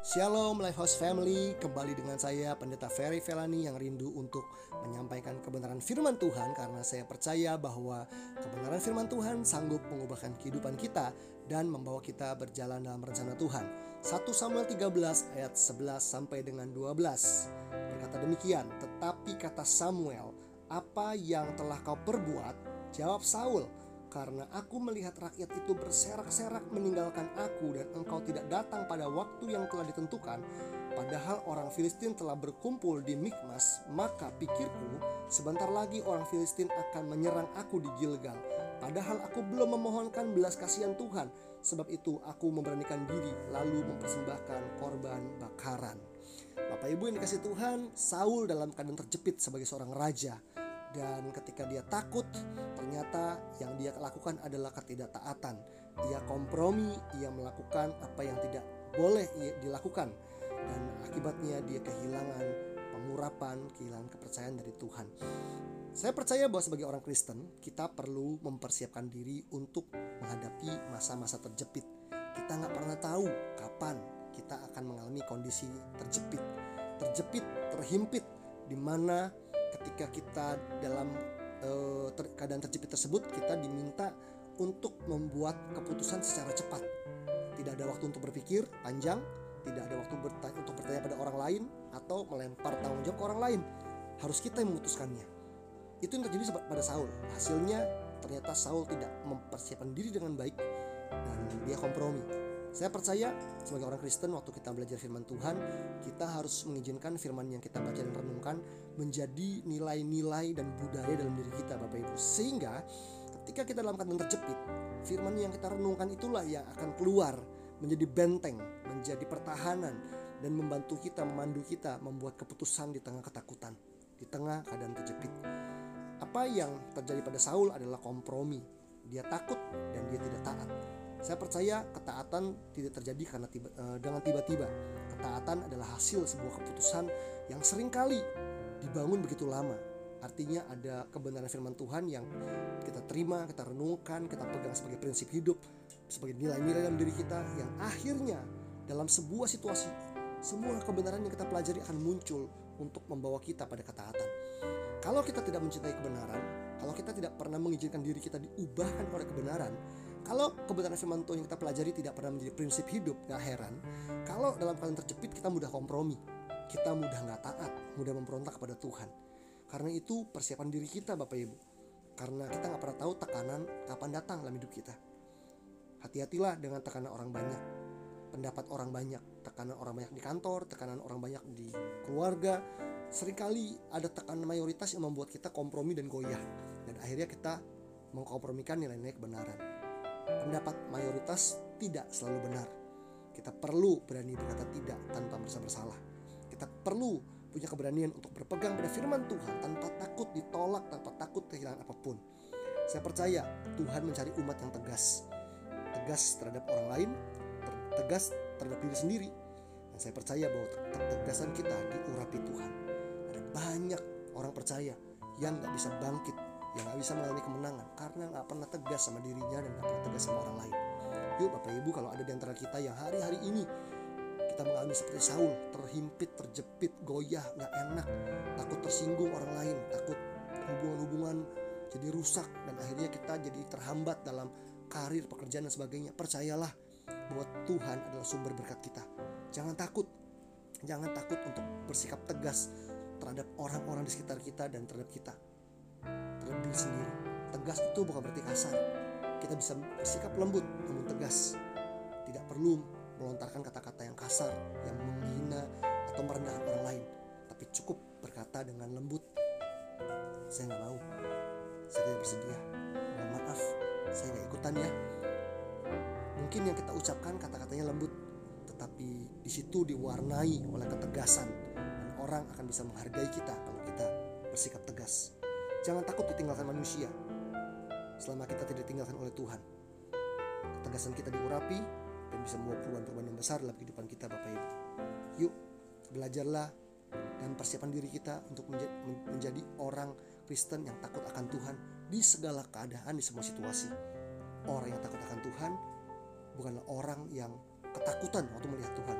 Shalom Lifehouse Family, kembali dengan saya Pendeta Ferry Felani yang rindu untuk menyampaikan kebenaran firman Tuhan karena saya percaya bahwa kebenaran firman Tuhan sanggup mengubahkan kehidupan kita dan membawa kita berjalan dalam rencana Tuhan. 1 Samuel 13 ayat 11 sampai dengan 12. Berkata demikian, tetapi kata Samuel, apa yang telah kau perbuat? Jawab Saul, karena aku melihat rakyat itu berserak-serak meninggalkan aku dan engkau tidak datang pada waktu yang telah ditentukan, padahal orang Filistin telah berkumpul di Mikmas, maka pikirku sebentar lagi orang Filistin akan menyerang aku di Gilgal. Padahal aku belum memohonkan belas kasihan Tuhan, sebab itu aku memberanikan diri lalu mempersembahkan korban bakaran. Bapak Ibu yang dikasih Tuhan, Saul dalam keadaan terjepit sebagai seorang raja dan ketika dia takut ternyata yang dia lakukan adalah ketidaktaatan dia kompromi ia melakukan apa yang tidak boleh dilakukan. Dan akibatnya dia kehilangan pengurapan kehilangan kepercayaan dari Tuhan. Saya percaya bahwa sebagai orang Kristen kita perlu mempersiapkan diri untuk menghadapi masa-masa terjepit. Kita nggak pernah tahu kapan kita akan mengalami kondisi terjepit. Terjepit terhimpit di mana ketika kita dalam uh, ter keadaan terjepit tersebut kita diminta untuk membuat keputusan secara cepat. Tidak ada waktu untuk berpikir panjang, tidak ada waktu bertanya, untuk bertanya pada orang lain atau melempar tanggung jawab ke orang lain. Harus kita yang memutuskannya. Itu yang terjadi pada Saul. Hasilnya ternyata Saul tidak mempersiapkan diri dengan baik dan dia kompromi saya percaya sebagai orang Kristen waktu kita belajar firman Tuhan, kita harus mengizinkan firman yang kita baca dan renungkan menjadi nilai-nilai dan budaya dalam diri kita Bapak Ibu. Sehingga ketika kita dalam keadaan terjepit, firman yang kita renungkan itulah yang akan keluar menjadi benteng, menjadi pertahanan dan membantu kita, memandu kita membuat keputusan di tengah ketakutan, di tengah keadaan terjepit. Apa yang terjadi pada Saul adalah kompromi. Dia takut dan dia tidak taat saya percaya ketaatan tidak terjadi karena tiba, uh, dengan tiba-tiba. Ketaatan adalah hasil sebuah keputusan yang sering kali dibangun begitu lama. Artinya ada kebenaran firman Tuhan yang kita terima, kita renungkan, kita pegang sebagai prinsip hidup, sebagai nilai-nilai dalam diri kita yang akhirnya dalam sebuah situasi semua kebenaran yang kita pelajari akan muncul untuk membawa kita pada ketaatan. Kalau kita tidak mencintai kebenaran, kalau kita tidak pernah mengizinkan diri kita diubahkan oleh kebenaran, kalau kebenaran firman Tuhan yang kita pelajari tidak pernah menjadi prinsip hidup, gak heran. Kalau dalam keadaan terjepit kita mudah kompromi, kita mudah nggak taat, mudah memberontak kepada Tuhan. Karena itu persiapan diri kita Bapak Ibu. Karena kita nggak pernah tahu tekanan kapan datang dalam hidup kita. Hati-hatilah dengan tekanan orang banyak, pendapat orang banyak, tekanan orang banyak di kantor, tekanan orang banyak di keluarga. Seringkali ada tekanan mayoritas yang membuat kita kompromi dan goyah. Dan akhirnya kita mengkompromikan nilai-nilai kebenaran pendapat mayoritas tidak selalu benar. Kita perlu berani berkata tidak tanpa merasa bersalah. Kita perlu punya keberanian untuk berpegang pada firman Tuhan tanpa takut ditolak, tanpa takut kehilangan apa pun. Saya percaya Tuhan mencari umat yang tegas. Tegas terhadap orang lain, tegas terhadap diri sendiri. Dan saya percaya bahwa ketegasan kita diurapi Tuhan. Ada banyak orang percaya yang gak bisa bangkit yang nggak bisa mengalami kemenangan karena nggak pernah tegas sama dirinya dan nggak pernah tegas sama orang lain. Yuk Bapak Ibu kalau ada di antara kita yang hari-hari ini kita mengalami seperti Saul, terhimpit, terjepit, goyah, nggak enak, takut tersinggung orang lain, takut hubungan-hubungan jadi rusak dan akhirnya kita jadi terhambat dalam karir, pekerjaan dan sebagainya. Percayalah bahwa Tuhan adalah sumber berkat kita. Jangan takut, jangan takut untuk bersikap tegas terhadap orang-orang di sekitar kita dan terhadap kita diri sendiri. Tegas itu bukan berarti kasar. Kita bisa bersikap lembut namun tegas. Tidak perlu melontarkan kata-kata yang kasar, yang menghina atau merendahkan orang lain. Tapi cukup berkata dengan lembut, saya nggak mau, saya tidak bersedia. Mohon maaf, saya nggak ikutan ya. Mungkin yang kita ucapkan kata-katanya lembut, tetapi di situ diwarnai oleh ketegasan dan orang akan bisa menghargai kita kalau kita bersikap tegas. Jangan takut ditinggalkan manusia selama kita tidak ditinggalkan oleh Tuhan. Ketegasan kita diurapi dan bisa membawa perubahan-perubahan yang besar dalam kehidupan kita Bapak Ibu. Yuk, belajarlah dan persiapan diri kita untuk menjadi orang Kristen yang takut akan Tuhan di segala keadaan, di semua situasi. Orang yang takut akan Tuhan bukanlah orang yang ketakutan waktu melihat Tuhan,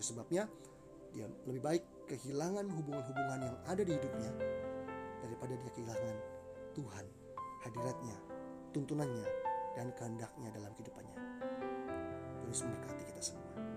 Itu sebabnya dia lebih baik kehilangan hubungan-hubungan yang ada di hidupnya daripada dia kehilangan Tuhan, hadiratnya, tuntunannya, dan kehendaknya dalam kehidupannya. Tuhan memberkati kita semua.